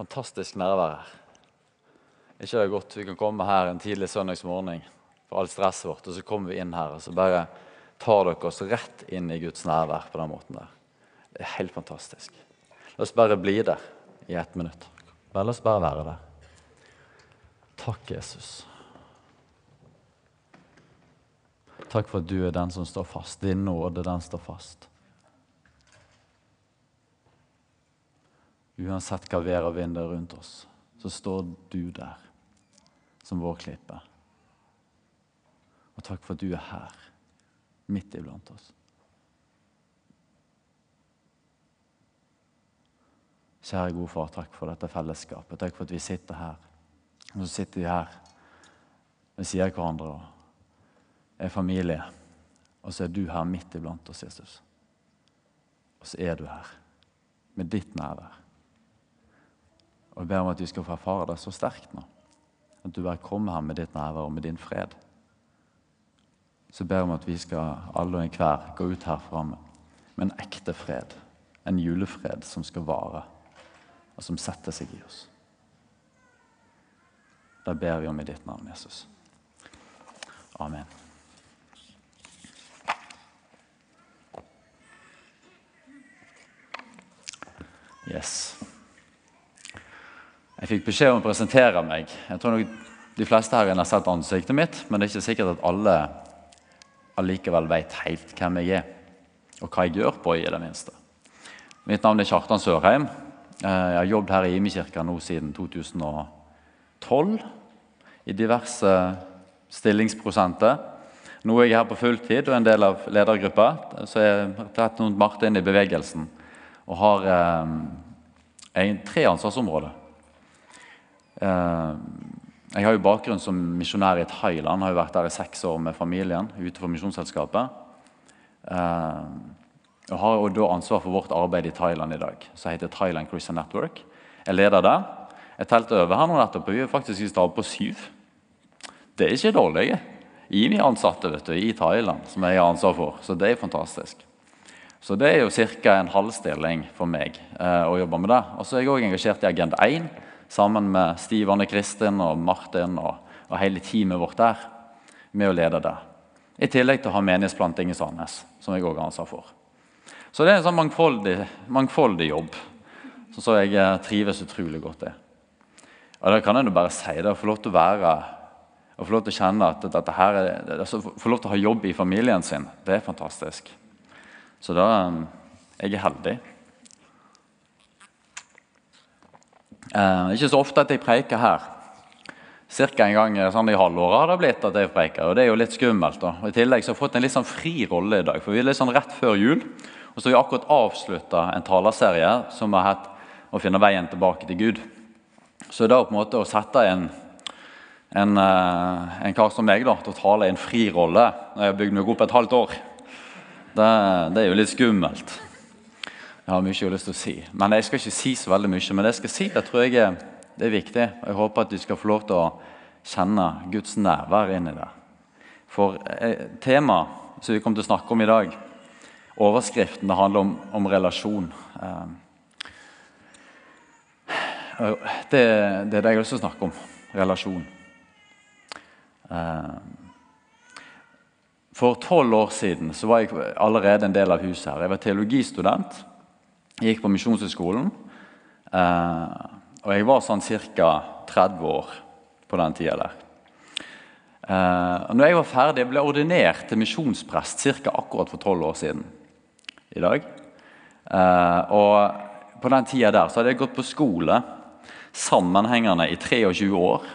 fantastisk nærvær her. Ikke det er godt vi kan komme her en tidlig søndagsmorgen for alt stresset vårt, og så kommer vi inn her og så bare tar dere oss rett inn i Guds nærvær på den måten der. Det er helt fantastisk. La oss bare bli der i ett minutt. Bare la oss bare være der. Takk, Jesus. Takk for at du er den som står fast. Din nåde, den står fast. Uansett hva vær og vind er rundt oss, så står du der som vår klippe. Og takk for at du er her, midt iblant oss. Kjære gode far, takk for dette fellesskapet. Takk for at vi sitter her. Og så sitter vi her ved siden av hverandre og er familie. Og så er du her midt iblant oss, Jesus. Og så er du her med ditt nærvær. Og jeg ber om at vi skal få erfare det så sterkt nå. At du bare kommer her med ditt nærvær og med din fred. Så jeg ber om at vi skal alle og enhver gå ut herfra med, en ekte fred. En julefred som skal vare, og som setter seg i oss. Det ber vi om i ditt navn, Jesus. Amen. Yes. Jeg fikk beskjed om å presentere meg. Jeg tror nok De fleste her har sett ansiktet mitt, men det er ikke sikkert at alle allikevel vet helt hvem jeg er, og hva jeg gjør på i det minste. Mitt navn er Kjartan Sørheim. Jeg har jobbet her i Imekirka nå siden 2012 i diverse stillingsprosenter. Nå er jeg her på fulltid og en del av ledergruppa. Så jeg har tatt noen Martin i bevegelsen og har eh, tre ansvarsområder. Eh, jeg har jo bakgrunn som misjonær i Thailand. Har jo vært der i seks år med familien ute for Misjonsselskapet. Eh, og har jo da ansvar for vårt arbeid i Thailand i dag, som heter Thailand Christian Network. Jeg leder det. Jeg telte over her nå nettopp, og vi er faktisk i stad på syv. Det er ikke dårlig. IMI-ansatte vet du, i Thailand som jeg har ansvar for, så det er fantastisk. Så det er jo ca. en halvstilling for meg eh, å jobbe med det. Og så er jeg òg engasjert i Agenda 1 sammen med Stiv Anne Kristin og Martin og, og, hele teamet vårt der med å lede det. I tillegg til å ha menighetsplanting i Sandnes, som jeg òg har ansvar for. Så det er en sånn mangfoldig, mangfoldig jobb som jeg eh, trives utrolig godt i. Og det kan jeg bare si. det Å få lov til å være å få lov til å kjenne at dette her er, altså, få lov til å ha jobb i familien sin, det er fantastisk. Så da eh, Jeg er heldig. Eh, ikke så ofte at jeg preiker her. Cirka en gang sånn i halvåret har det blitt at jeg preiker. og Det er jo litt skummelt. da. Og I tillegg så har jeg fått en litt sånn fri rolle i dag. for Vi er litt sånn rett før jul. Og så har vi akkurat avslutta en talerserie som har hett 'Å finne veien tilbake til Gud'. Så da på en måte å sette en, en, eh, en kar som meg da, til å tale i en fri rolle når jeg har bygd meg opp et halvt år, det, det er jo litt skummelt. Jeg har mye jeg har lyst til å si. Men jeg skal ikke si så veldig mye. Men det jeg skal si, det tror jeg er, det er viktig. Jeg håper at du skal få lov til å kjenne Guds nærvær inni det. For eh, temaet som vi kommer til å snakke om i dag, overskriften, det handler om, om relasjon. Eh, det, det, er det jeg har lyst til å snakke om. Relasjon. Eh, for tolv år siden var jeg allerede en del av huset her. Jeg var teologistudent. Jeg gikk på Misjonshøgskolen. Eh, og jeg var sånn ca. 30 år på den tida der. Og når jeg var ferdig, ble jeg ordinert til misjonsprest ca. akkurat for 12 år siden i dag. Eh, og på den tida der så hadde jeg gått på skole sammenhengende i 23 år.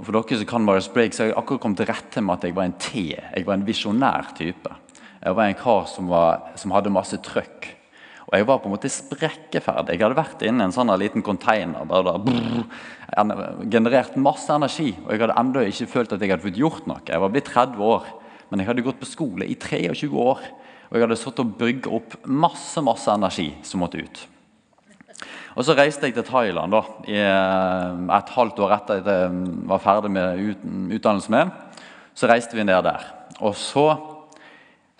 Og For dere som kan Marius Briggs, så har jeg akkurat kommet til rette med at jeg var en T. Jeg var en visjonær type. Jeg var en kar som, var, som hadde masse trøkk. Og jeg var på en måte sprekkeferdig. Jeg hadde vært inne i en sånn liten container der det brrr, generert masse energi. Og jeg hadde ennå ikke følt at jeg hadde fått gjort noe. Jeg var blitt 30 år, men jeg hadde gått på skole i 23 år. Og jeg hadde satt og bygd opp masse masse energi som måtte ut. Og Så reiste jeg til Thailand da, eh, et halvt år etter at jeg var ferdig med utdannelsen min. Så reiste vi ned der. Og så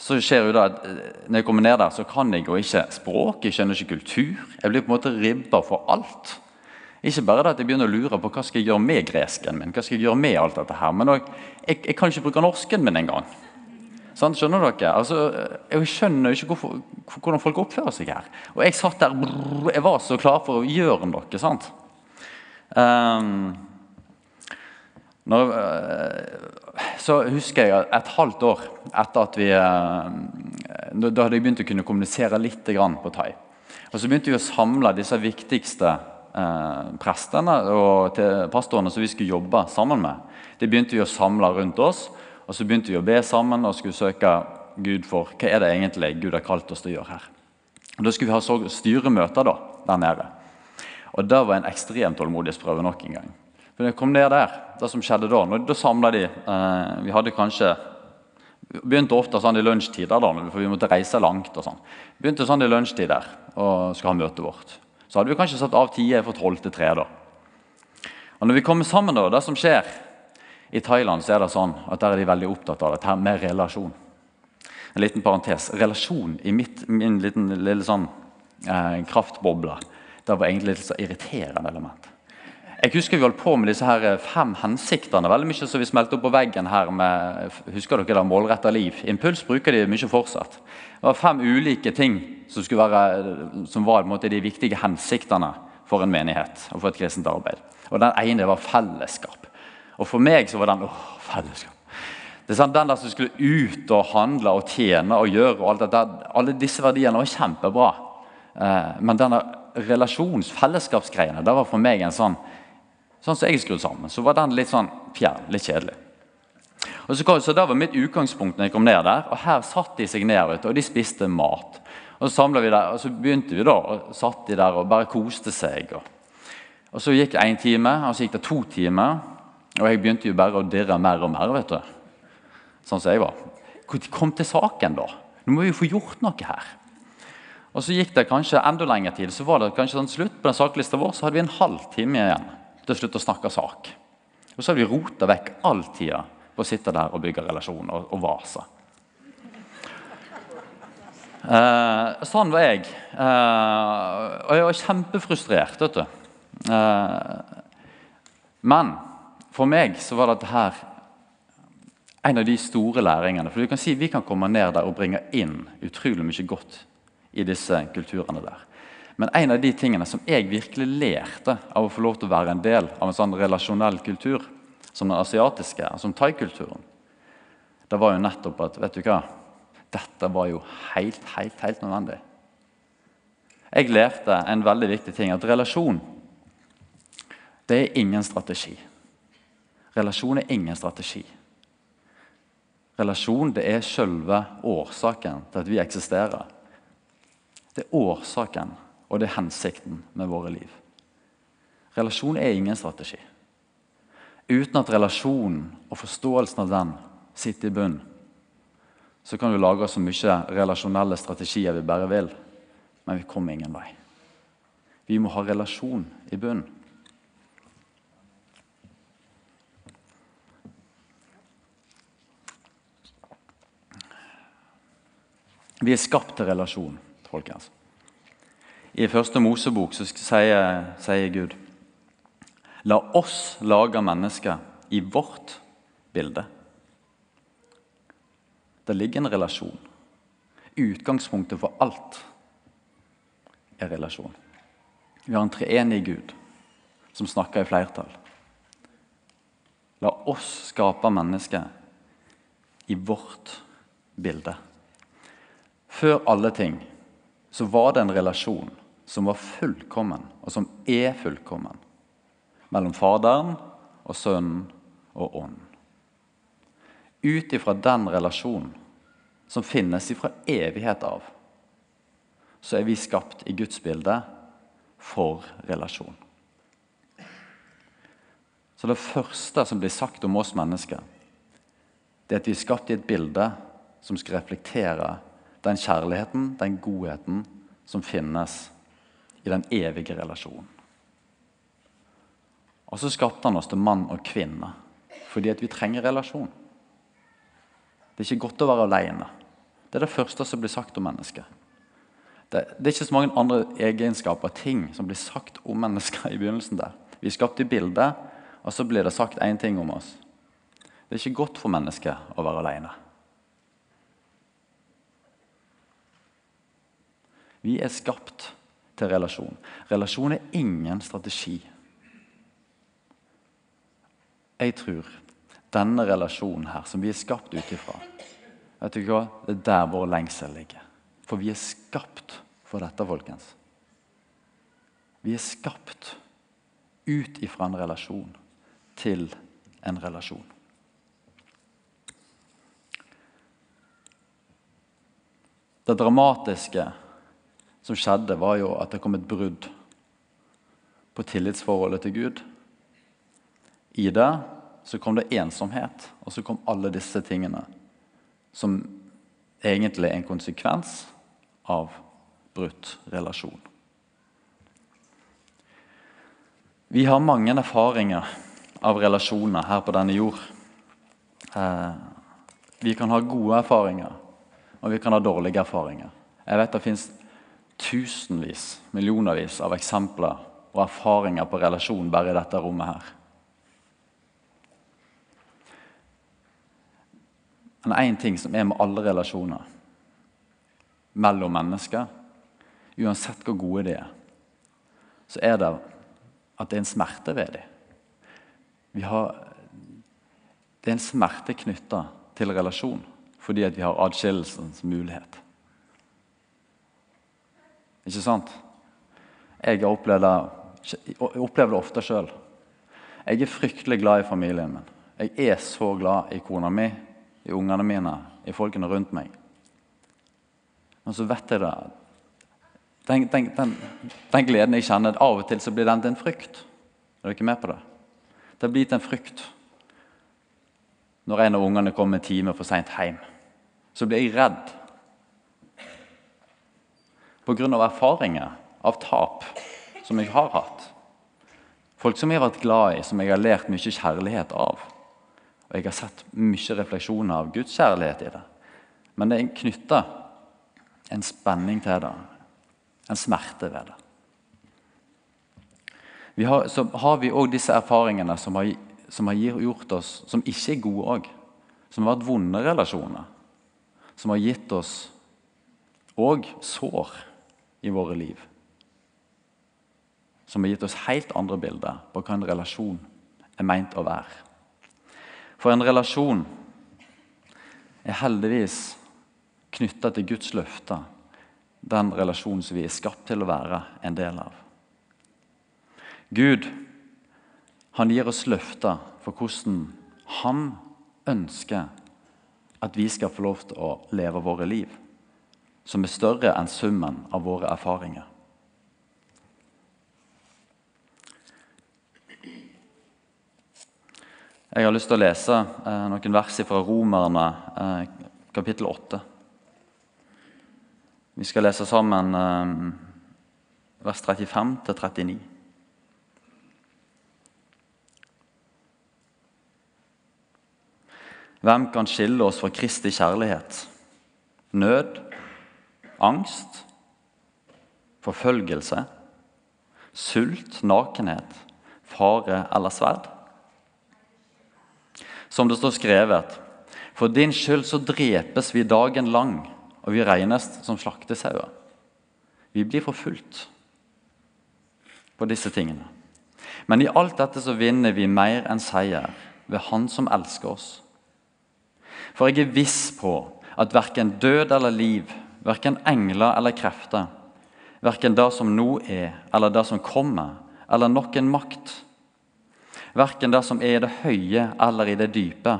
så skjer jo da at eh, Når jeg kommer ned der, så kan jeg jo ikke språk, jeg skjønner ikke kultur. Jeg blir på en måte ribba for alt. Ikke bare det at jeg begynner å lure på hva skal jeg gjøre med gresken min, hva skal jeg gjøre med alt dette her, men også, jeg, jeg kan ikke bruke norsken min engang. Sånn, skjønner dere? Altså, jeg skjønner ikke hvorfor, hvordan folk oppfører seg her. Og jeg satt der brrr, Jeg var så klar for å gjøre noe. sant? Um, når, uh, så husker jeg et halvt år etter at vi uh, Da hadde jeg begynt å kunne kommunisere litt på thai. Og Så begynte vi å samle disse viktigste uh, prestene og pastorene som vi skulle jobbe sammen med. De begynte vi å samle rundt oss. Og Så begynte vi å be sammen og skulle søke Gud for hva er det egentlig Gud har kalt oss til å gjøre her. Og Da skulle vi ha styremøter da, der nede. Og Det var en ekstrem tålmodighetsprøve nok en gang. For når jeg kom ned der, det som skjedde Da når, da samla de eh, Vi hadde kanskje begynte ofte sånn i lunsjtider, da, for vi måtte reise langt. og sånn. Begynte sånn i lunsjtider og skulle ha møtet vårt. Så hadde vi kanskje satt av tider fra tolv til tre. da. Og når vi kommer sammen, da, det som skjer, i Thailand så er det sånn at der er de veldig opptatt av dette med relasjon. En liten parentes. Relasjon i mitt, min liten, lille sånn, eh, kraftboble det var egentlig et litt irriterende element. Jeg husker Vi holdt på med disse her fem hensiktene. veldig mye som vi smelte opp på veggen her med husker dere da, målretta liv. Impuls bruker de mye fortsatt. Det var fem ulike ting som, være, som var måte, de viktige hensiktene for en menighet og for et kristent arbeid. Og Den ene var fellesskap. Og for meg så var den åh, fellesskap. Det er sant, Den der som skulle ut og handle og tjene og gjøre og alt dette, Alle disse verdiene var kjempebra. Eh, men denne relasjons-, fellesskapsgreiene det var for meg en sånn Sånn som jeg er skrudd sammen, så var den litt sånn fjern, litt kjedelig. Og så, så Det var mitt utgangspunkt når jeg kom ned der. og Her satt de seg ned og de spiste mat. Og Så vi der, og så begynte vi da, og satt de der og bare koste seg. Og, og Så gikk det én time, og så gikk det to timer. Og jeg begynte jo bare å dirre mer og mer. vet du. Sånn som jeg var. Kom til saken, da. Nå må vi jo få gjort noe her. Og Så gikk det kanskje enda lengre tid. Så var det kanskje sånn slutt på den saklista vår, så hadde vi en halv time igjen til slutt å snakke sak. Og så hadde vi rota vekk all tida på å sitte der og bygge relasjoner og, og vase. Eh, sånn var jeg. Eh, og jeg var kjempefrustrert. vet du. Eh, men for meg så var dette her en av de store læringene. For du kan si Vi kan komme ned der og bringe inn utrolig mye godt i disse kulturene der. Men en av de tingene som jeg virkelig lærte av å få lov til å være en del av en sånn relasjonell kultur, som den asiatiske, som thaikulturen, det var jo nettopp at vet du hva, dette var jo helt, helt, helt nødvendig. Jeg lærte en veldig viktig ting, at relasjon det er ingen strategi. Relasjon er ingen strategi. Relasjon det er selve årsaken til at vi eksisterer. Det er årsaken, og det er hensikten med våre liv. Relasjon er ingen strategi. Uten at relasjonen og forståelsen av den sitter i bunn, så kan du lage så mye relasjonelle strategier vi bare vil, men vi kommer ingen vei. Vi må ha relasjon i bunn. Vi er skapt til relasjon, folkens. I første Mosebok så sier, sier Gud La oss lage mennesker i vårt bilde. Det ligger en relasjon. Utgangspunktet for alt er relasjon. Vi har en treenig Gud som snakker i flertall. La oss skape mennesker i vårt bilde. Før alle ting så var det en relasjon som var fullkommen, og som er fullkommen, mellom Faderen og Sønnen og Ånden. Ut ifra den relasjonen som finnes ifra evighet av, så er vi skapt i Guds bilde for relasjon. Så det første som blir sagt om oss mennesker, det er at vi er skapt i et bilde som skal reflektere den kjærligheten, den godheten, som finnes i den evige relasjonen. Og så skapte han oss til mann og kvinne fordi at vi trenger relasjon. Det er ikke godt å være alene. Det er det første som blir sagt om mennesket. Det, det, er ikke så mange andre egenskaper ting som blir sagt om mennesker i begynnelsen. der. Vi er skapt i bildet, og så blir det sagt én ting om oss. Det er ikke godt for mennesket å være alene. Vi er skapt til relasjon. Relasjon er ingen strategi. Jeg tror denne relasjonen her, som vi er skapt ut ifra, det er der vår lengsel ligger. For vi er skapt for dette, folkens. Vi er skapt ut ifra en relasjon til en relasjon. Det dramatiske som skjedde, var jo at det kom et brudd på tillitsforholdet til Gud. I det så kom det ensomhet, og så kom alle disse tingene som egentlig er en konsekvens av brutt relasjon. Vi har mange erfaringer av relasjoner her på denne jord. Eh, vi kan ha gode erfaringer, og vi kan ha dårlige erfaringer. Jeg vet Det fins tusenvis, millionervis av eksempler og erfaringer på relasjon bare i dette rommet her. Men én ting som er med alle relasjoner mellom mennesker, uansett hvor gode de er, så er det at det er en smerte ved dem. Har, det er en smerte knytta til relasjon fordi vi har adskillelsens mulighet. Ikke sant? Jeg opplever det, ofte sjøl. Jeg er fryktelig glad i familien min. Jeg er så glad i kona mi, i ungene mine, i folkene rundt meg. Men så vet jeg det den, den, den, den, gleden jeg kjenner, av og til så blir den til en frykt. Er du ikke med på det? Det blir til en frykt når en av ungene kommer en time for seint hjem. Så blir jeg redd pga. erfaringer av tap som jeg har hatt. Folk som jeg har vært glad i, som jeg har lært mye kjærlighet av. Og jeg har sett mye refleksjoner av Guds kjærlighet i det. Men det er knytta en spenning til det, en smerte ved det. Vi har, så har vi òg disse erfaringene som har, som har, gjort oss Som ikke er gode òg. Som har vært vonde relasjoner. Som har gitt oss òg sår i våre liv. Som har gitt oss helt andre bilder på hva en relasjon er meint å være. For en relasjon er heldigvis knytta til Guds løfter. Den relasjonen som vi er skapt til å være en del av. Gud han gir oss løfter for hvordan han ønsker at vi skal få lov til å leve våre liv som er større enn summen av våre erfaringer. Jeg har lyst til å lese eh, noen vers fra Romerne eh, kapittel 8. Vi skal lese sammen eh, vers 35 til 39. Hvem kan skille oss fra Kristi kjærlighet? Nød, angst, forfølgelse, sult, nakenhet, fare eller sverd. Som det står skrevet, for din skyld så drepes vi dagen lang, og vi regnes som slaktesauer. Vi blir forfulgt på disse tingene. Men i alt dette så vinner vi mer enn seier ved Han som elsker oss. For jeg er viss på at verken død eller liv, verken engler eller krefter, verken det som nå er, eller det som kommer, eller noen makt, verken det som er i det høye eller i det dype,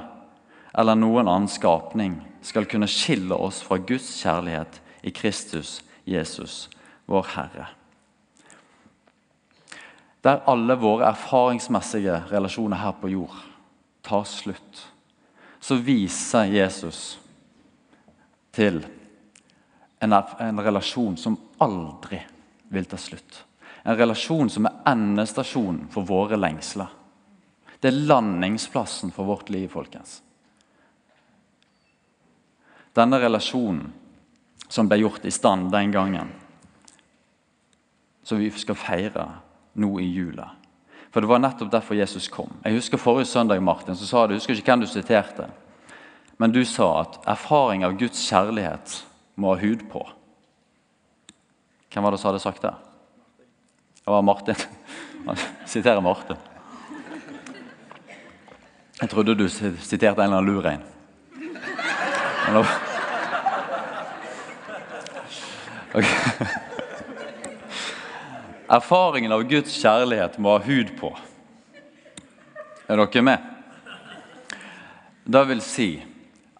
eller noen annen skapning, skal kunne skille oss fra Guds kjærlighet i Kristus Jesus, vår Herre. Der alle våre erfaringsmessige relasjoner her på jord tar slutt, så viser Jesus til en, en relasjon som aldri vil ta slutt. En relasjon som er endestasjonen for våre lengsler. Det er landingsplassen for vårt liv, folkens. Denne relasjonen som ble gjort i stand den gangen, som vi skal feire nå i jula. For det var nettopp derfor Jesus kom. Jeg husker Forrige søndag Martin, så sa du, jeg husker ikke hvem du siterte, men du sa at erfaring av Guds kjærlighet må ha hud på. Hvem var det som hadde sagt det? Det var Martin. Han siterer Martin. Jeg trodde du siterte en eller annen lur en. Okay. Erfaringen av Guds kjærlighet må ha hud på. Er dere med? Det vil si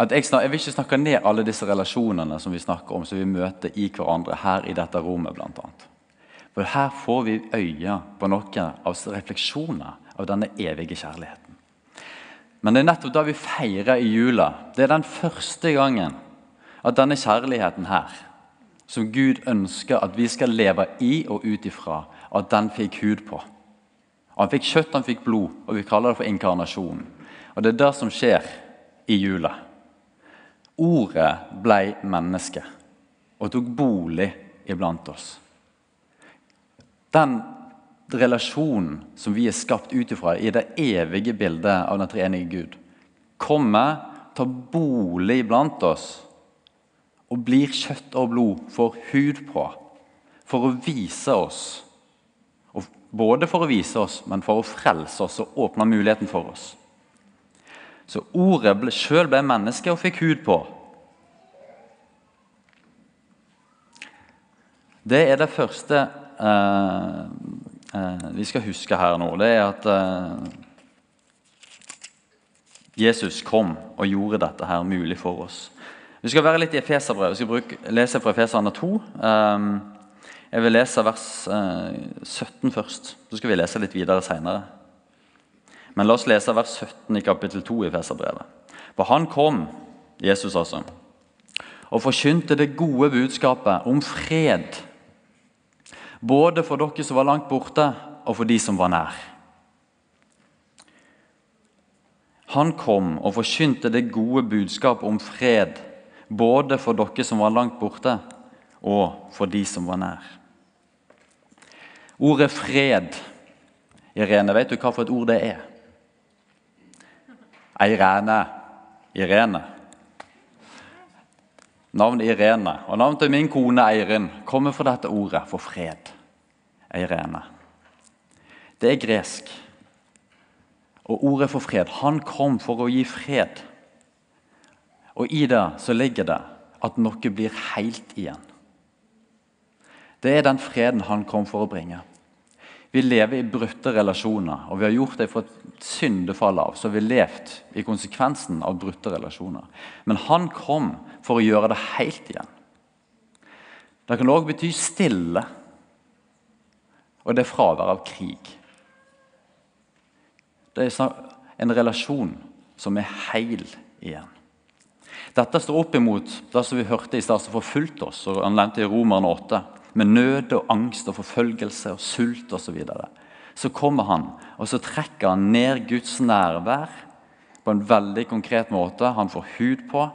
jeg, snak, jeg, vil ikke snakke ned alle disse relasjonene som vi snakker om, som vi møter i hverandre her i dette rommet. Annet. For her får vi øye på noen av refleksjoner av denne evige kjærligheten. Men det er nettopp da vi feirer i jula. Det er den første gangen at denne kjærligheten her, som Gud ønsker at vi skal leve i og ut ifra, at den fikk hud på. Han fikk kjøtt, han fikk blod, og vi kaller det for inkarnasjon. Og Det er det som skjer i jula. Ordet blei menneske og tok bolig iblant oss. Den relasjonen som vi er skapt ut ifra i det evige bildet av den treenige Gud, kommer, tar bolig iblant oss og blir kjøtt og blod, får hud på, for å vise oss. Både for å vise oss, men for å frelse oss og åpne muligheten for oss. Så ordet ble, sjøl ble menneske og fikk hud på. Det er det første eh, eh, vi skal huske her nå. Det er at eh, Jesus kom og gjorde dette her mulig for oss. Vi skal være litt i Efeserbrevet. Vi skal bruke, lese fra Efeserne 2. Eh, jeg vil lese vers 17 eh, først. Så skal vi lese litt videre seinere. Men la oss lese vers 17 i kapittel 2 i Feserbrevet. For han kom, Jesus altså, og forkynte det gode budskapet om fred. Både for dere som var langt borte, og for de som var nær. Han kom og forkynte det gode budskapet om fred, både for dere som var langt borte, og for de som var nær. Ordet 'fred' Irene, vet du hva for et ord det er? Eirene. Irene. Navnet Irene og navnet til min kone Eirin kommer fra dette ordet for fred. Eirene. Det er gresk. Og ordet for fred Han kom for å gi fred. Og i det så ligger det at noe blir helt igjen. Det er den freden han kom for å bringe. Vi lever i brutte relasjoner, og vi har gjort det fra et syndefall av. Så vi har levd i konsekvensen av brutte relasjoner. Men han kom for å gjøre det helt igjen. Det kan òg bety stille, og det er fravær av krig. Det er en relasjon som er heil igjen. Dette står opp imot det som vi hørte i stad, som forfulgte oss. og Han nevnte i Romerne 8 med nød og angst og forfølgelse og sult osv. Så, videre. så kommer han, og så trekker han ned Guds nærvær på en veldig konkret måte. Han får hud på,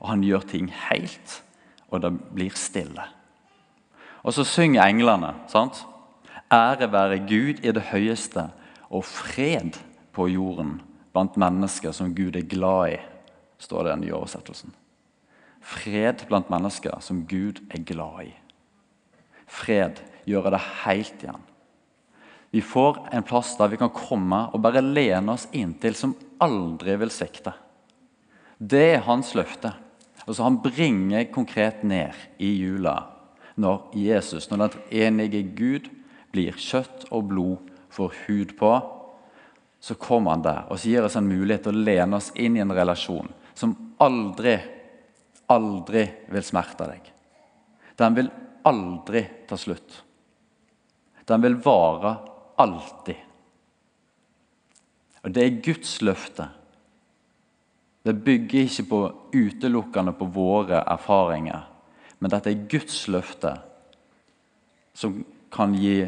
og han gjør ting helt, og det blir stille. Og så synger englene. sant? Ære være Gud i det høyeste, og fred på jorden blant mennesker som Gud er glad i, står det i den nye oversettelsen. Fred blant mennesker som Gud er glad i fred, gjøre det helt igjen. Vi får en plass der vi kan komme og bare lene oss inntil, som aldri vil svikte. Det er hans løfte. Altså Han bringer konkret ned i jula når Jesus, når den enige Gud, blir kjøtt og blod, får hud på. Så kommer han der og så gir oss en mulighet til å lene oss inn i en relasjon som aldri, aldri vil smerte deg. Den vil aldri ta slutt. Den vil vare alltid. Og Det er Guds løfte. Det bygger ikke på utelukkende på våre erfaringer, men dette er Guds løfte som kan, gi,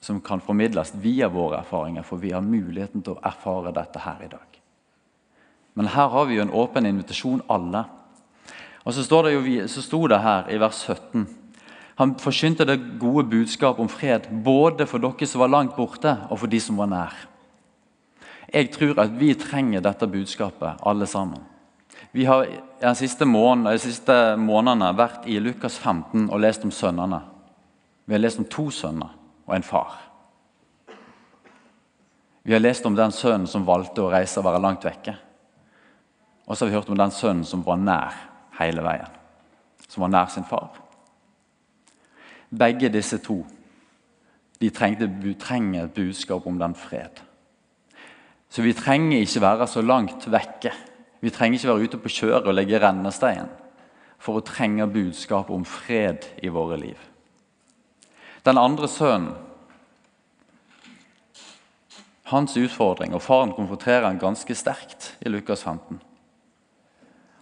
som kan formidles via våre erfaringer, for vi har muligheten til å erfare dette her i dag. Men her har vi jo en åpen invitasjon, alle. Og så, det jo, så sto det her i vers 17.: Han forkynte det gode budskap om fred både for dere som var langt borte, og for de som var nær. Jeg tror at vi trenger dette budskapet, alle sammen. Vi har de siste, måned, de siste månedene vært i Lukas 15 og lest om sønnene. Vi har lest om to sønner og en far. Vi har lest om den sønnen som valgte å reise og være langt vekke. Og så har vi hørt om den sønnen som var nær hele veien. Som var nær sin far. Begge disse to de trengte, trenger et budskap om den fred. Så vi trenger ikke være så langt vekke. Vi trenger ikke være ute på kjøret og legge rennestein for å trenge budskap om fred i våre liv. Den andre sønnen, hans utfordring, og faren konfronterer han ganske sterkt i Lukas 15.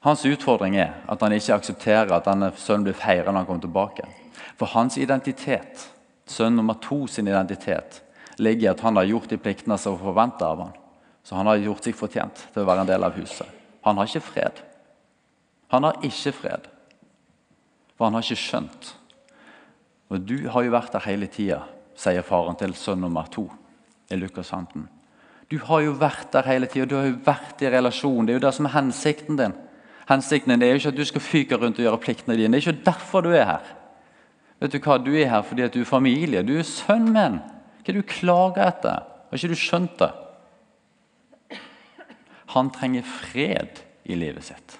Hans utfordring er at han ikke aksepterer at denne sønnen blir feira når han kommer tilbake. For hans identitet, sønn nummer to sin identitet, ligger i at han har gjort de pliktene som forventer av han. Så han har gjort seg fortjent til å være en del av huset. Han har ikke fred. Han har ikke fred, for han har ikke skjønt. Og Du har jo vært der hele tida, sier faren til sønn nummer to i Lukas 15. Du har jo vært der hele tida, du har jo vært i relasjon. Det er jo det som er hensikten din. Hensikten er jo ikke at du skal fyke rundt og gjøre pliktene dine. Det er ikke derfor du er her. Vet Du hva? Du er her fordi at du er familie. Du er sønnen min. Hva er du klager etter? Har ikke du skjønt det? Han trenger fred i livet sitt.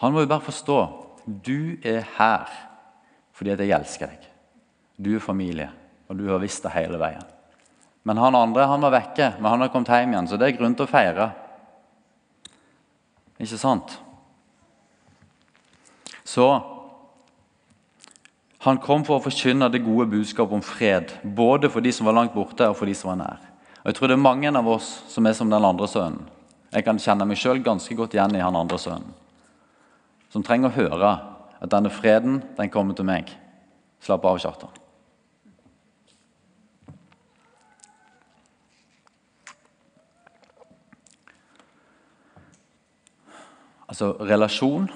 Han må jo bare forstå du er her fordi at jeg elsker deg. Du er familie, og du har visst det hele veien. Men han andre han var vekke, men han har kommet hjem igjen, så det er grunn til å feire. Ikke sant? Så han kom for å forkynne det gode budskapet om fred, både for de som var langt borte, og for de som var nær. Og Jeg tror det er mange av oss som er som den andre sønnen. Jeg kan kjenne meg sjøl ganske godt igjen i han andre sønnen. Som trenger å høre at denne freden, den kommer til meg. Slapp av, Kjartan. Altså, relasjon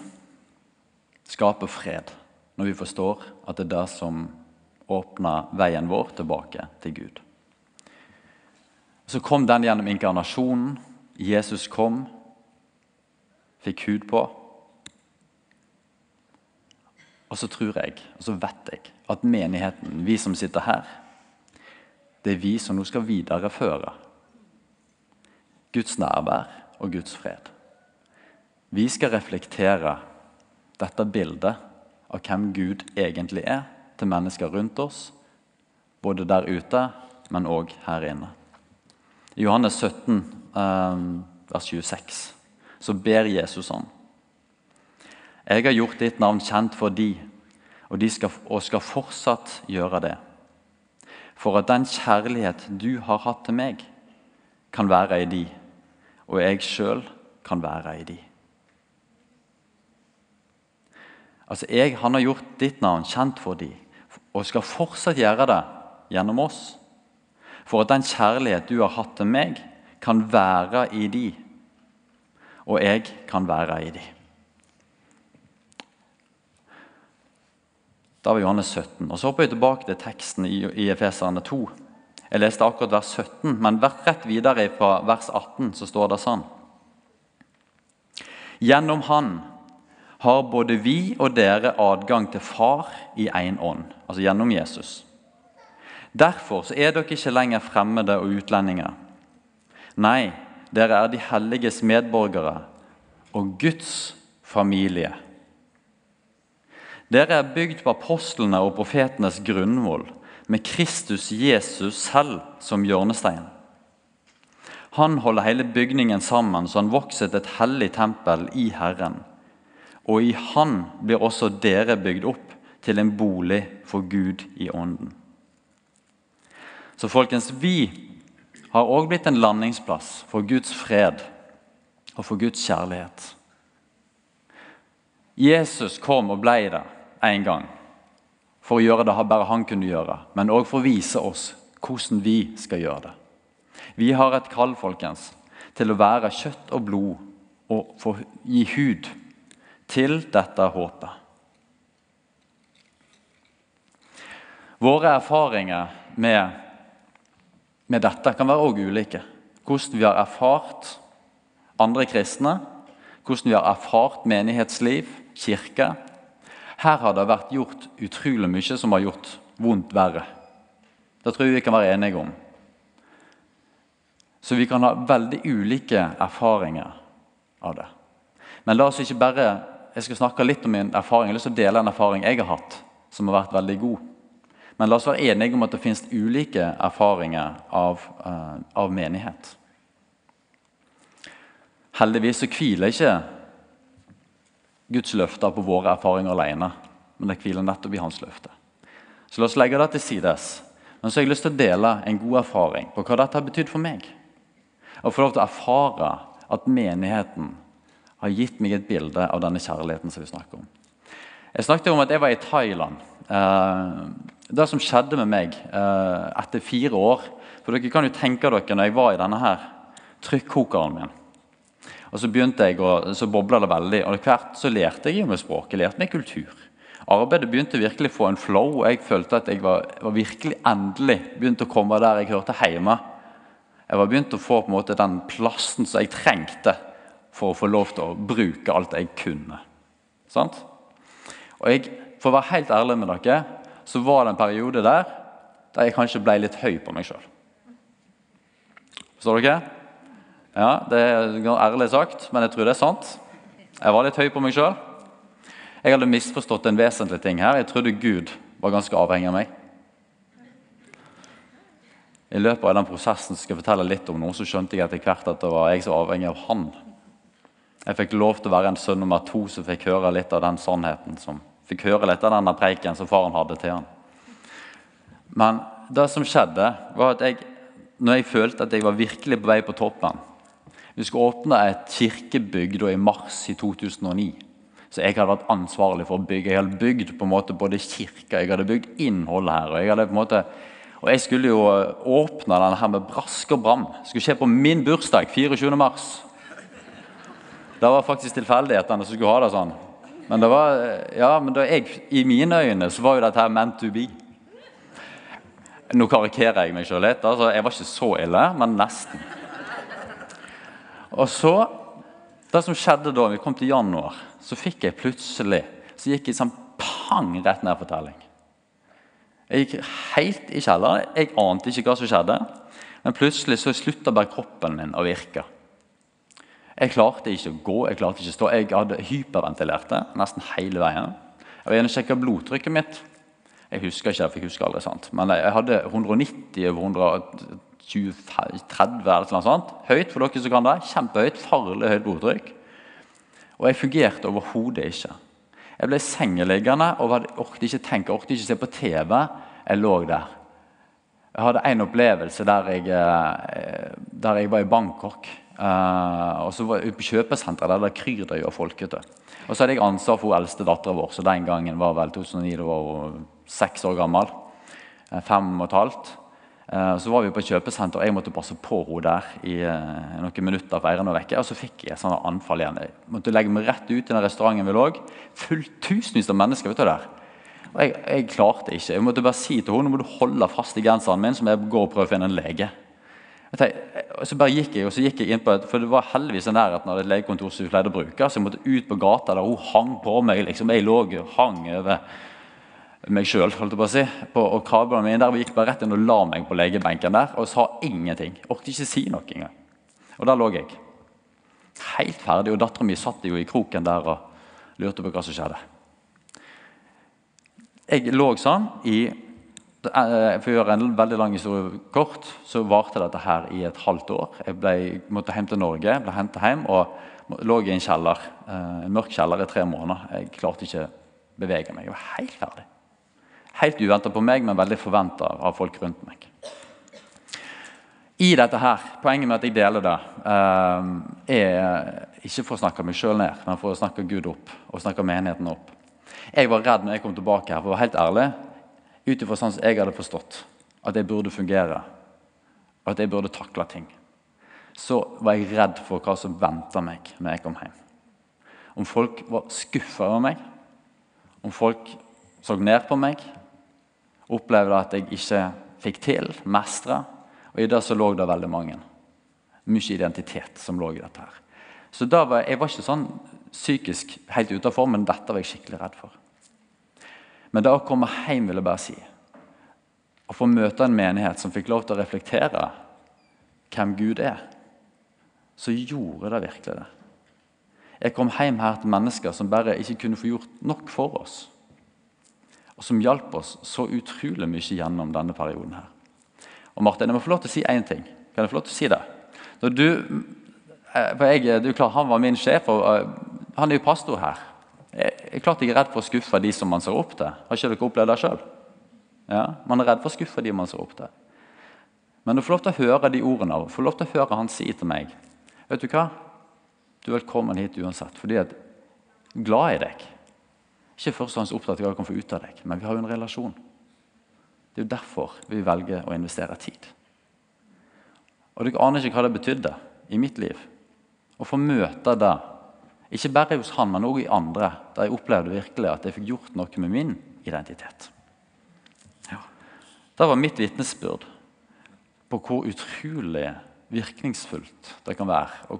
skaper fred når vi forstår at det er det som åpner veien vår tilbake til Gud. Så kom den gjennom inkarnasjonen. Jesus kom, fikk hud på. Og så tror jeg, og så vet jeg, at menigheten, vi som sitter her, det er vi som nå skal videreføre Guds nærvær og Guds fred. Vi skal reflektere dette bildet av hvem Gud egentlig er til mennesker rundt oss, både der ute, men òg her inne. I Johannes 17, eh, vers 26, så ber Jesus sånn. Jeg har gjort ditt navn kjent for de, og de skal, og skal fortsatt gjøre det. For at den kjærlighet du har hatt til meg, kan være i de, og jeg sjøl kan være i de. Altså, jeg, Han har gjort ditt navn kjent for dem, og skal fortsatt gjøre det gjennom oss. For at den kjærlighet du har hatt til meg, kan være i de, og jeg kan være i de. Da var Johannes 17. Og Så hopper jeg tilbake til teksten i, Efeserne 2. Jeg leste akkurat vers 17, men rett videre fra vers 18 så står det sånn. Gjennom Han har både vi og dere adgang til Far i én ånd, altså gjennom Jesus. Derfor er dere ikke lenger fremmede og utlendinger. Nei, dere er de helliges medborgere og Guds familie. Dere er bygd på apostlene og profetenes grunnvoll, med Kristus Jesus selv som hjørnestein. Han holder hele bygningen sammen så han vokser til et hellig tempel i Herren og i Han blir også dere bygd opp til en bolig for Gud i ånden. Så folkens, vi har òg blitt en landingsplass for Guds fred og for Guds kjærlighet. Jesus kom og ble det en gang for å gjøre det bare han kunne gjøre, men òg for å vise oss hvordan vi skal gjøre det. Vi har et kall folkens, til å være kjøtt og blod og få gi hud til dette håpet. Våre erfaringer med, med dette kan være også ulike. Hvordan vi har erfart andre kristne, hvordan vi har erfart menighetsliv, kirke. Her har det vært gjort utrolig mye som har gjort vondt verre. Det tror jeg vi kan være enige om. Så vi kan ha veldig ulike erfaringer av det. Men la oss ikke bare Jeg skal snakke litt om min erfaring. Jeg har lyst til å dele en erfaring jeg har hatt, som har vært veldig god. Men la oss være enige om at det finnes ulike erfaringer av, uh, av menighet. Heldigvis så hviler ikke Guds løfter på våre erfaringer alene, men det hviler nettopp i hans løfte. Så la oss legge det til sides. Men så har jeg lyst til å dele en god erfaring på hva dette har betydd for meg. Og få lov til å erfare at menigheten har gitt meg et bilde av denne kjærligheten som vi snakker om. Jeg snakket om at jeg var i Thailand. Eh, det som skjedde med meg eh, etter fire år For dere kan jo tenke dere når jeg var i denne her trykkokeren min. Og Så begynte jeg, og så bobla det veldig. og hvert så lærte jeg meg språk. Jeg lærte meg kultur. Arbeidet begynte virkelig å få en flow. og Jeg følte at jeg var, var virkelig endelig begynt å komme der jeg hørte hjemme. Jeg var begynt å få på en måte den plassen som jeg trengte for å få lov til å bruke alt jeg kunne. Sant? Og jeg, For å være helt ærlig med dere, så var det en periode der der jeg kanskje ble litt høy på meg sjøl. Forstår dere? Ja, Det er ærlig sagt, men jeg tror det er sant. Jeg var litt høy på meg sjøl. Jeg hadde misforstått en vesentlig ting her. Jeg trodde Gud var ganske avhengig av meg. I løpet av den prosessen skal jeg fortelle litt om noe, så skjønte jeg etter hvert at det var jeg som var avhengig av han. Jeg fikk lov til å være en sønn nummer to som fikk høre litt av den sannheten. som fikk høre litt av denne preiken som faren hadde til han. Men det som skjedde, var at jeg, når jeg følte at jeg var virkelig på vei på toppen Vi skulle åpne et kirkebygg i mars i 2009. Så jeg hadde vært ansvarlig for å bygge. Jeg hadde bygd på en måte både kirka, jeg hadde bygd innholdet her. og jeg hadde på en måte og Jeg skulle jo åpne denne her med brask og bram. Skulle skje på min bursdag, 24. mars. Det var faktisk tilfeldighetene som skulle ha det sånn. Men, det var, ja, men jeg, i mine øyne så var jo dette her meant to be. Nå karikerer jeg meg sjøl litt. Altså, jeg var ikke så ille, men nesten. Og så, Det som skjedde da vi kom til januar, så fikk jeg plutselig så gikk jeg sånn pang rett ned for telling. Jeg gikk helt i kjelleren. Jeg ante ikke hva som skjedde. Men plutselig så slutta bare kroppen min å virke. Jeg klarte ikke å gå, jeg klarte ikke å stå. Jeg hadde hyperventilerte nesten hele veien. Jeg var inne og sjekka blodtrykket mitt. Jeg husker ikke, jeg husker aldri sant. Men jeg hadde 190 over 130 eller noe sånt. Høyt for dere som kan det. Kjempehøyt. Farlig høyt blodtrykk. Og jeg fungerte overhodet ikke. Jeg ble sengeliggende og orket ikke tenke, orket ikke se på TV. Jeg lå der. Jeg hadde en opplevelse der jeg, eh, der jeg var i Bangkok. Uh, og så var jeg på kjøpesenteret der kryr det jo av folk. Og så hadde jeg ansvar for hun eldste dattera vår, så den gangen var vel 2009, da var hun seks år gammel. Uh, fem og et halvt. Uh, så var vi på kjøpesenter, og jeg måtte passe på henne der i noen minutter. for eieren å vekke, Og så fikk jeg et anfall igjen. Jeg måtte legge meg rett ut i den restauranten vi lå. Fullt tusenvis av mennesker vet du der. Og jeg, jeg, klarte ikke. Jeg måtte bare si til henne nå må du holde fast i genseren min, så jeg gå og prøve å finne en lege. Og så bare gikk jeg, og så gikk jeg inn på et, For det var heldigvis en nærheten av et legekontor som vi pleide å bruke. Så jeg måtte ut på gata der hun hang på meg. liksom Jeg lå og hang over meg sjøl si, og krabbene mine. Der vi gikk bare rett inn og la meg på legebenken der og sa ingenting. Orket ikke si noe engang. Og der lå jeg. Helt ferdig. Og dattera mi satt jo i kroken der og lurte på hva som skjedde. Jeg lå sånn i for å gjøre en veldig lang historie kort, så varte dette her i et halvt år. Jeg ble, måtte hjem til Norge, ble hentet hjem og lå i en kjeller, eh, en mørk kjeller i tre måneder. Jeg klarte ikke å bevege meg. Jeg var helt ferdig. Helt uventa på meg, men veldig forventa av folk rundt meg. I dette her, Poenget med at jeg deler det, eh, er ikke for å snakke meg sjøl ned, men for å snakke Gud opp og snakke menigheten opp. Jeg var redd når jeg kom tilbake her, for å være helt ærlig, ut ifra sånn som jeg hadde forstått at jeg burde fungere, at jeg burde takle ting, så var jeg redd for hva som venta meg når jeg kom hjem. Om folk var skuffa over meg, om folk så ned på meg, Opplevde at jeg ikke fikk til, mestra. Og i det så lå det veldig mange. Mye identitet som lå i dette. her. Så da var, Jeg var ikke sånn psykisk helt utafor, men dette var jeg skikkelig redd for. Men det å komme hjem vil jeg bare si. Å få møte en menighet som fikk lov til å reflektere hvem Gud er, så gjorde det virkelig det. Jeg kom hjem her til mennesker som bare ikke kunne få gjort nok for oss. Og som hjalp oss så utrolig mye gjennom denne perioden. her. Og Martin, jeg må få lov til å si én ting. Kan jeg få lov til å si det? Når du, eh, for jeg, du klar, Han var min sjef, og uh, han er jo pastor her. Jeg klart jeg er redd for å skuffe de som man ser opp til. Har ikke dere opplevd det sjøl? Ja, man er redd for å skuffe de man ser opp til. Men å få lov til å høre de ordene og få lov til å høre han si til meg Vet du hva? Du er velkommen hit uansett, fordi jeg er glad i deg. Ikke først og fremst opptatt av hva jeg kan få ut av deg, men vi har jo en relasjon. Det er jo derfor vi velger å investere tid. Og Dere aner ikke hva det betydde i mitt liv å få møte det. Ikke bare hos han, men også i andre, der jeg opplevde virkelig at jeg fikk gjort noe med min identitet. Ja. Det var mitt vitnesbyrd på hvor utrolig virkningsfullt det kan være å,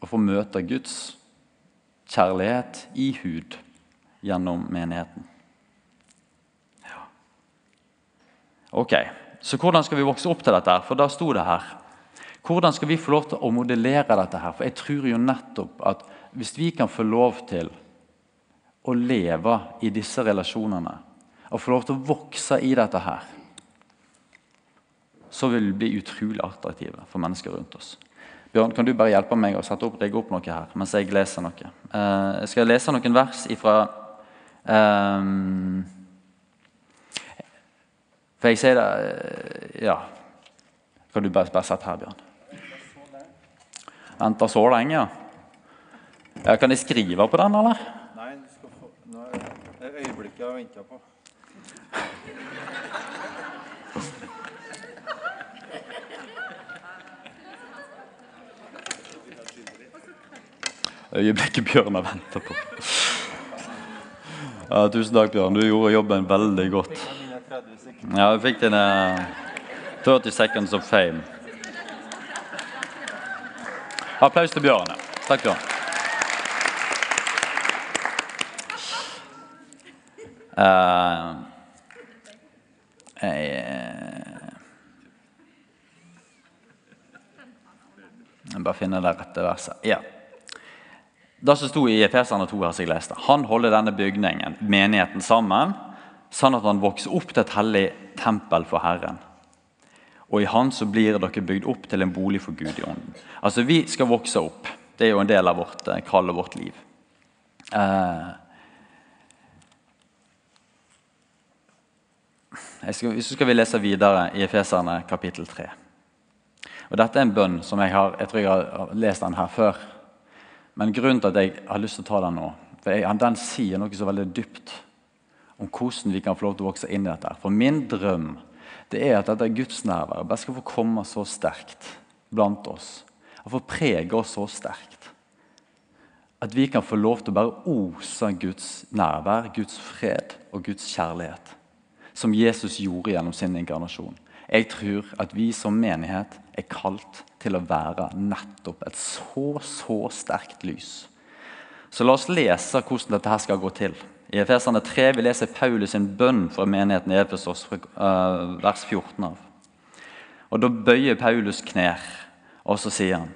å få møte Guds kjærlighet i hud gjennom menigheten. Ja. Ok, Så hvordan skal vi vokse opp til dette? For da sto det her. Hvordan skal vi få lov til å modellere dette? her? For jeg tror jo nettopp at hvis vi kan få lov til å leve i disse relasjonene, og få lov til å vokse i dette her, så vil vi bli utrolig attraktive for mennesker rundt oss. Bjørn, kan du bare hjelpe meg å sette opp, legge opp noe her mens jeg leser noe? Uh, jeg skal lese noen vers ifra um, For jeg sier det uh, Ja. Kan du bare, bare sette her, Bjørn? Venta så lenge, ja. ja. Kan jeg skrive på den, eller? Nei, du skal få Nå er det øyeblikket jeg har venta på. Øyeblikket Bjørn har venta på. Ja, tusen takk, Bjørn. Du gjorde jobben veldig godt. Mine 30 sekunder. Ja, du fikk dine 30 seconds of fame. Applaus til Bjørn. Takk, Bjørn. Uh, jeg, jeg bare finner det rette verset. Ja. Det som sto i Efeserne 2, her jeg leste, han holder denne bygningen, menigheten, sammen, sånn at han vokser opp til et hellig tempel for Herren. Og i Han så blir dere bygd opp til en bolig for Gud i ånden. Altså, Vi skal vokse opp. Det er jo en del av vårt eh, kall og vårt liv. Eh, skal, så skal vi lese videre i Efeserne kapittel 3. Og Dette er en bønn som jeg har, jeg tror jeg har lest den her før. Men grunnen til at jeg har lyst til å ta den nå, for jeg, den sier noe så veldig dypt om hvordan vi kan få lov til å vokse inn i dette. For min drøm det er at dette gudsnærværet bare skal få komme så sterkt blant oss. Og få prege oss så sterkt. At vi kan få lov til å bare ose Guds nærvær, Guds fred og Guds kjærlighet. Som Jesus gjorde gjennom sin inkarnasjon. Jeg tror at vi som menighet er kalt til å være nettopp et så, så sterkt lys. Så la oss lese hvordan dette her skal gå til. I Efeserne 3 vi leser Paulus sin bønn for menigheten i Efesos, uh, vers 14 av. Og Da bøyer Paulus knær, og så sier han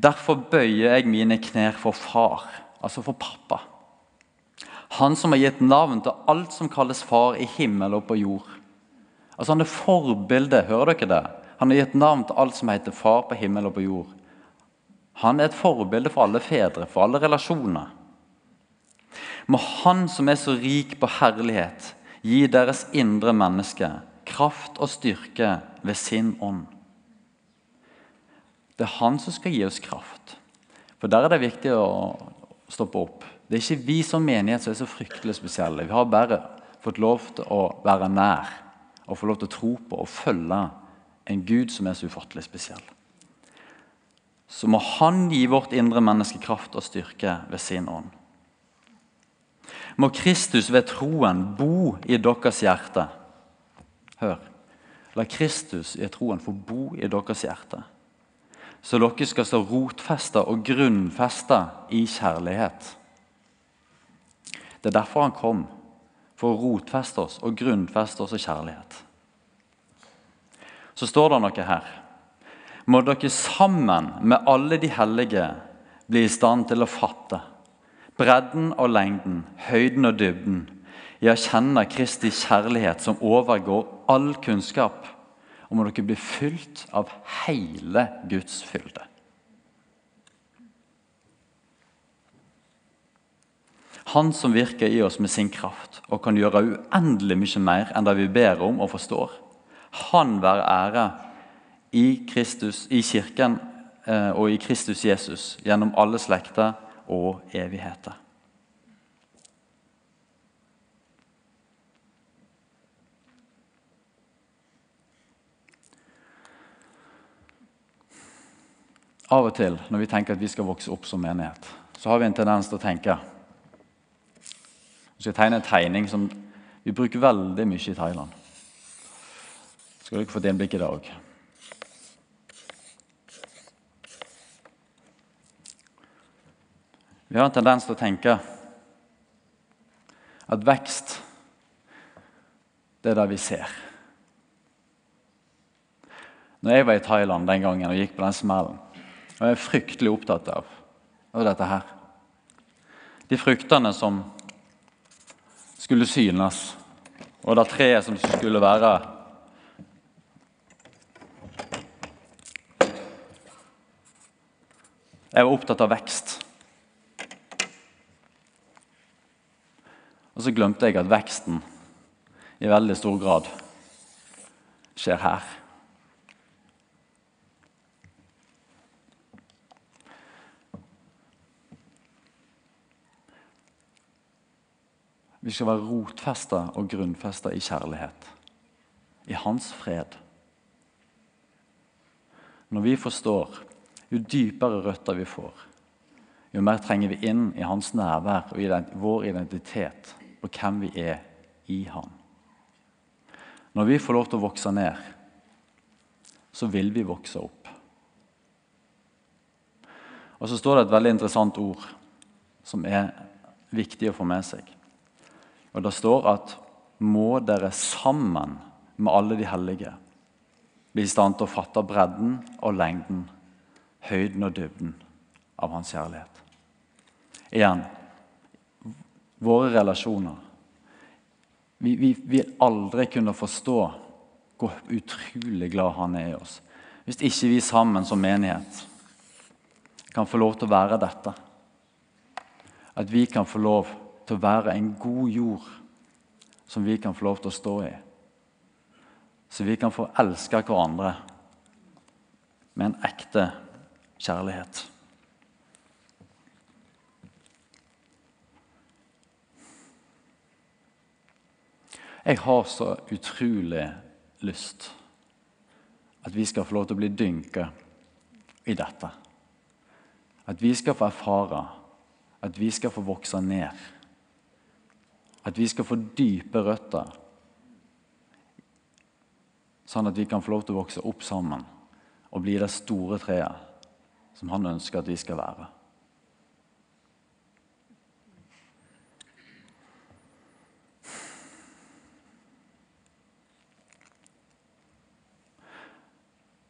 Derfor bøyer jeg mine knær for far, altså for pappa. Han som har gitt navn til alt som kalles far i himmel og på jord. Altså Han er forbildet, hører dere det? Han har gitt navn til alt som heter far på himmel og på jord. Han er et forbilde for alle fedre, for alle relasjoner. Må Han som er så rik på herlighet, gi deres indre menneske kraft og styrke ved sin ånd. Det er Han som skal gi oss kraft. For Der er det viktig å stoppe opp. Det er ikke vi som menighet som er så fryktelig spesielle. Vi har bare fått lov til å være nær og få lov til å tro på og følge en Gud som er så ufattelig spesiell. Så må Han gi vårt indre menneske kraft og styrke ved sin ånd må Kristus ved troen bo i deres hjerte. Hør. La Kristus i troen få bo i deres hjerte, så dere skal stå rotfesta og grunnfesta i kjærlighet. Det er derfor han kom, for å rotfeste oss og grunnfeste oss i kjærlighet. Så står det noe her. Må dere sammen med alle de hellige bli i stand til å fatte bredden og lengden, høyden og dybden, Jeg kjenner Kristi kjærlighet som overgår all kunnskap, og må dere bli fylt av hele Guds fylde. Han som virker i oss med sin kraft og kan gjøre uendelig mye mer enn det vi ber om og forstår. Han være ære i, Kristus, i Kirken eh, og i Kristus Jesus gjennom alle slekter og evigheter. Av og til når vi tenker at vi skal vokse opp som menighet, så har vi en tendens til å tenke Vi skal tegne en tegning som vi bruker veldig mye i Thailand. Skal dere få et innblikk i det Vi har en tendens til å tenke at vekst, det er det vi ser. Når jeg var i Thailand den gangen og gikk på den smellen, var jeg fryktelig opptatt av, av dette her. De fruktene som skulle synes, og det treet som skulle være Jeg var opptatt av vekst. Og så glemte jeg at veksten i veldig stor grad skjer her. Vi skal være rotfesta og grunnfesta i kjærlighet, i hans fred. Når vi forstår, jo dypere røtter vi får, jo mer trenger vi inn i hans nærvær og i vår identitet og hvem vi er i Han. Når vi får lov til å vokse ned, så vil vi vokse opp. Og Så står det et veldig interessant ord som er viktig å få med seg. Og Det står at 'må dere sammen med alle de hellige' bli i stand til å fatte bredden og lengden, høyden og dybden av Hans kjærlighet. Igjen våre relasjoner. Vi, vi vil aldri kunne forstå hvor utrolig glad han er i oss. Hvis ikke vi sammen som menighet kan få lov til å være dette. At vi kan få lov til å være en god jord som vi kan få lov til å stå i. Så vi kan få elske hverandre med en ekte kjærlighet. Jeg har så utrolig lyst at vi skal få lov til å bli dynka i dette. At vi skal få erfare, at vi skal få vokse ned. At vi skal få dype røtter, sånn at vi kan få lov til å vokse opp sammen og bli det store treet som han ønsker at vi skal være.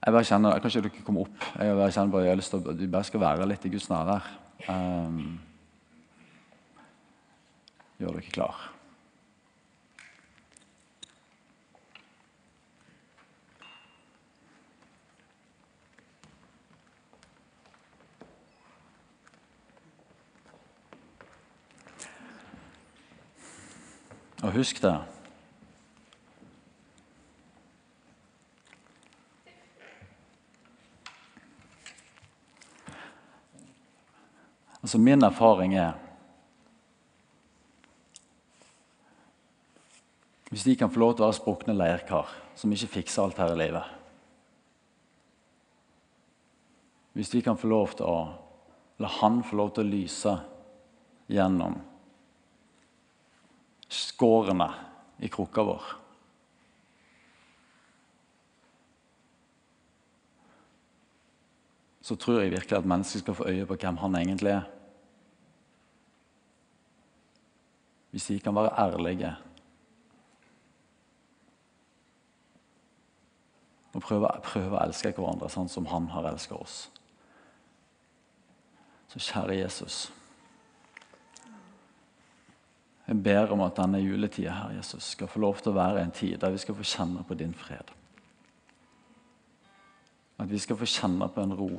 Jeg bare kjenner, jeg Kanskje dere kommer opp. Jeg bare kjenner bare, jeg har lyst til at vi bare skal være litt i Guds nærvær. Um, gjør dere klar. Og husk det Altså Min erfaring er Hvis de kan få lov til å være sprukne leirkar som ikke fikser alt her i livet Hvis de kan få lov til å La han få lov til å lyse gjennom skårene i krukka vår så tror jeg virkelig at mennesket skal få øye på hvem han egentlig er. Hvis de kan være ærlige og prøve, prøve å elske hverandre sånn som han har elsket oss. Så kjære Jesus. Jeg ber om at denne juletida her, Jesus, skal få lov til å være en tid der vi skal få kjenne på din fred. At vi skal få kjenne på en ro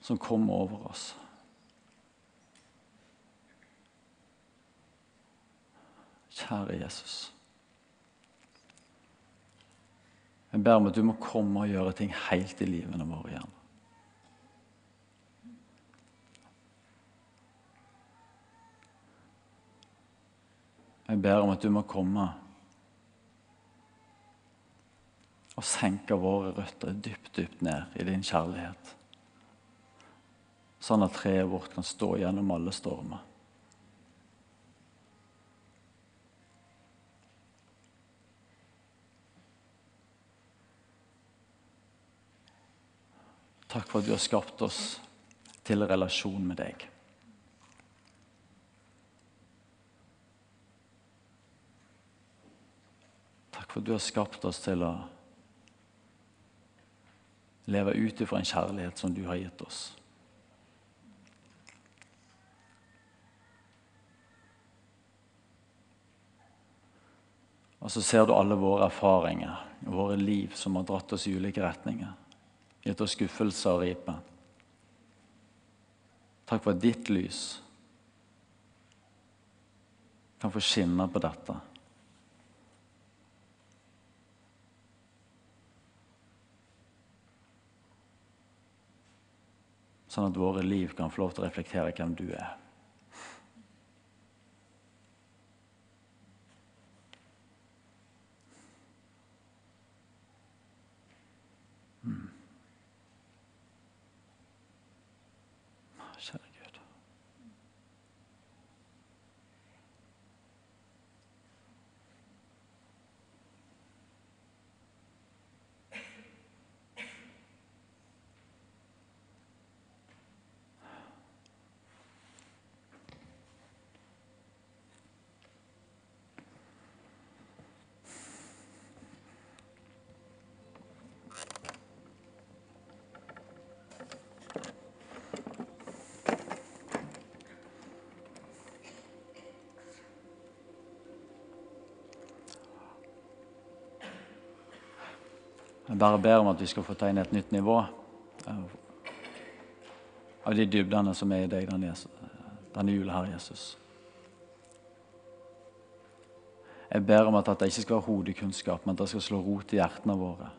som kommer over oss. Kjære Jesus. Jeg ber om at du må komme og gjøre ting helt i livene våre igjen. Jeg ber om at du må komme og senke våre røtter dypt, dypt ned i din kjærlighet. Sånn at treet vårt kan stå gjennom alle stormer. Takk for at du har skapt oss til relasjon med deg. Takk for at du har skapt oss til å leve ut ifra en kjærlighet som du har gitt oss. Og så ser du alle våre erfaringer våre liv som har dratt oss i ulike retninger. Gitt oss skuffelse og ripe. Takk for at ditt lys kan få skinne på dette. Sånn at våre liv kan få lov til å reflektere hvem du er. Kjære Gud. Jeg bare ber om at vi skal få ta inn et nytt nivå av- av de dybdene som er i deg denne, denne jula Herre Jesus. Jeg ber om at dette ikke skal være hodekunnskap, men at det skal slå rot i hjertene våre.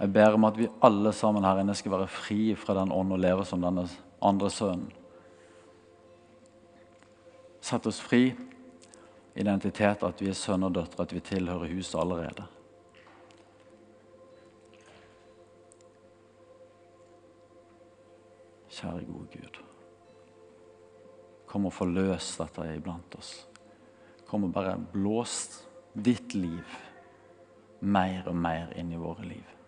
Jeg ber om at vi alle sammen her inne skal være fri fra den ånd og leve som denne andre sønnen. Sett oss fri. Identitet, at vi er sønn og døtre, at vi tilhører huset allerede. Kjære gode Gud. Kom og forløs dette iblant oss. Kom og bare blås ditt liv mer og mer inn i våre liv.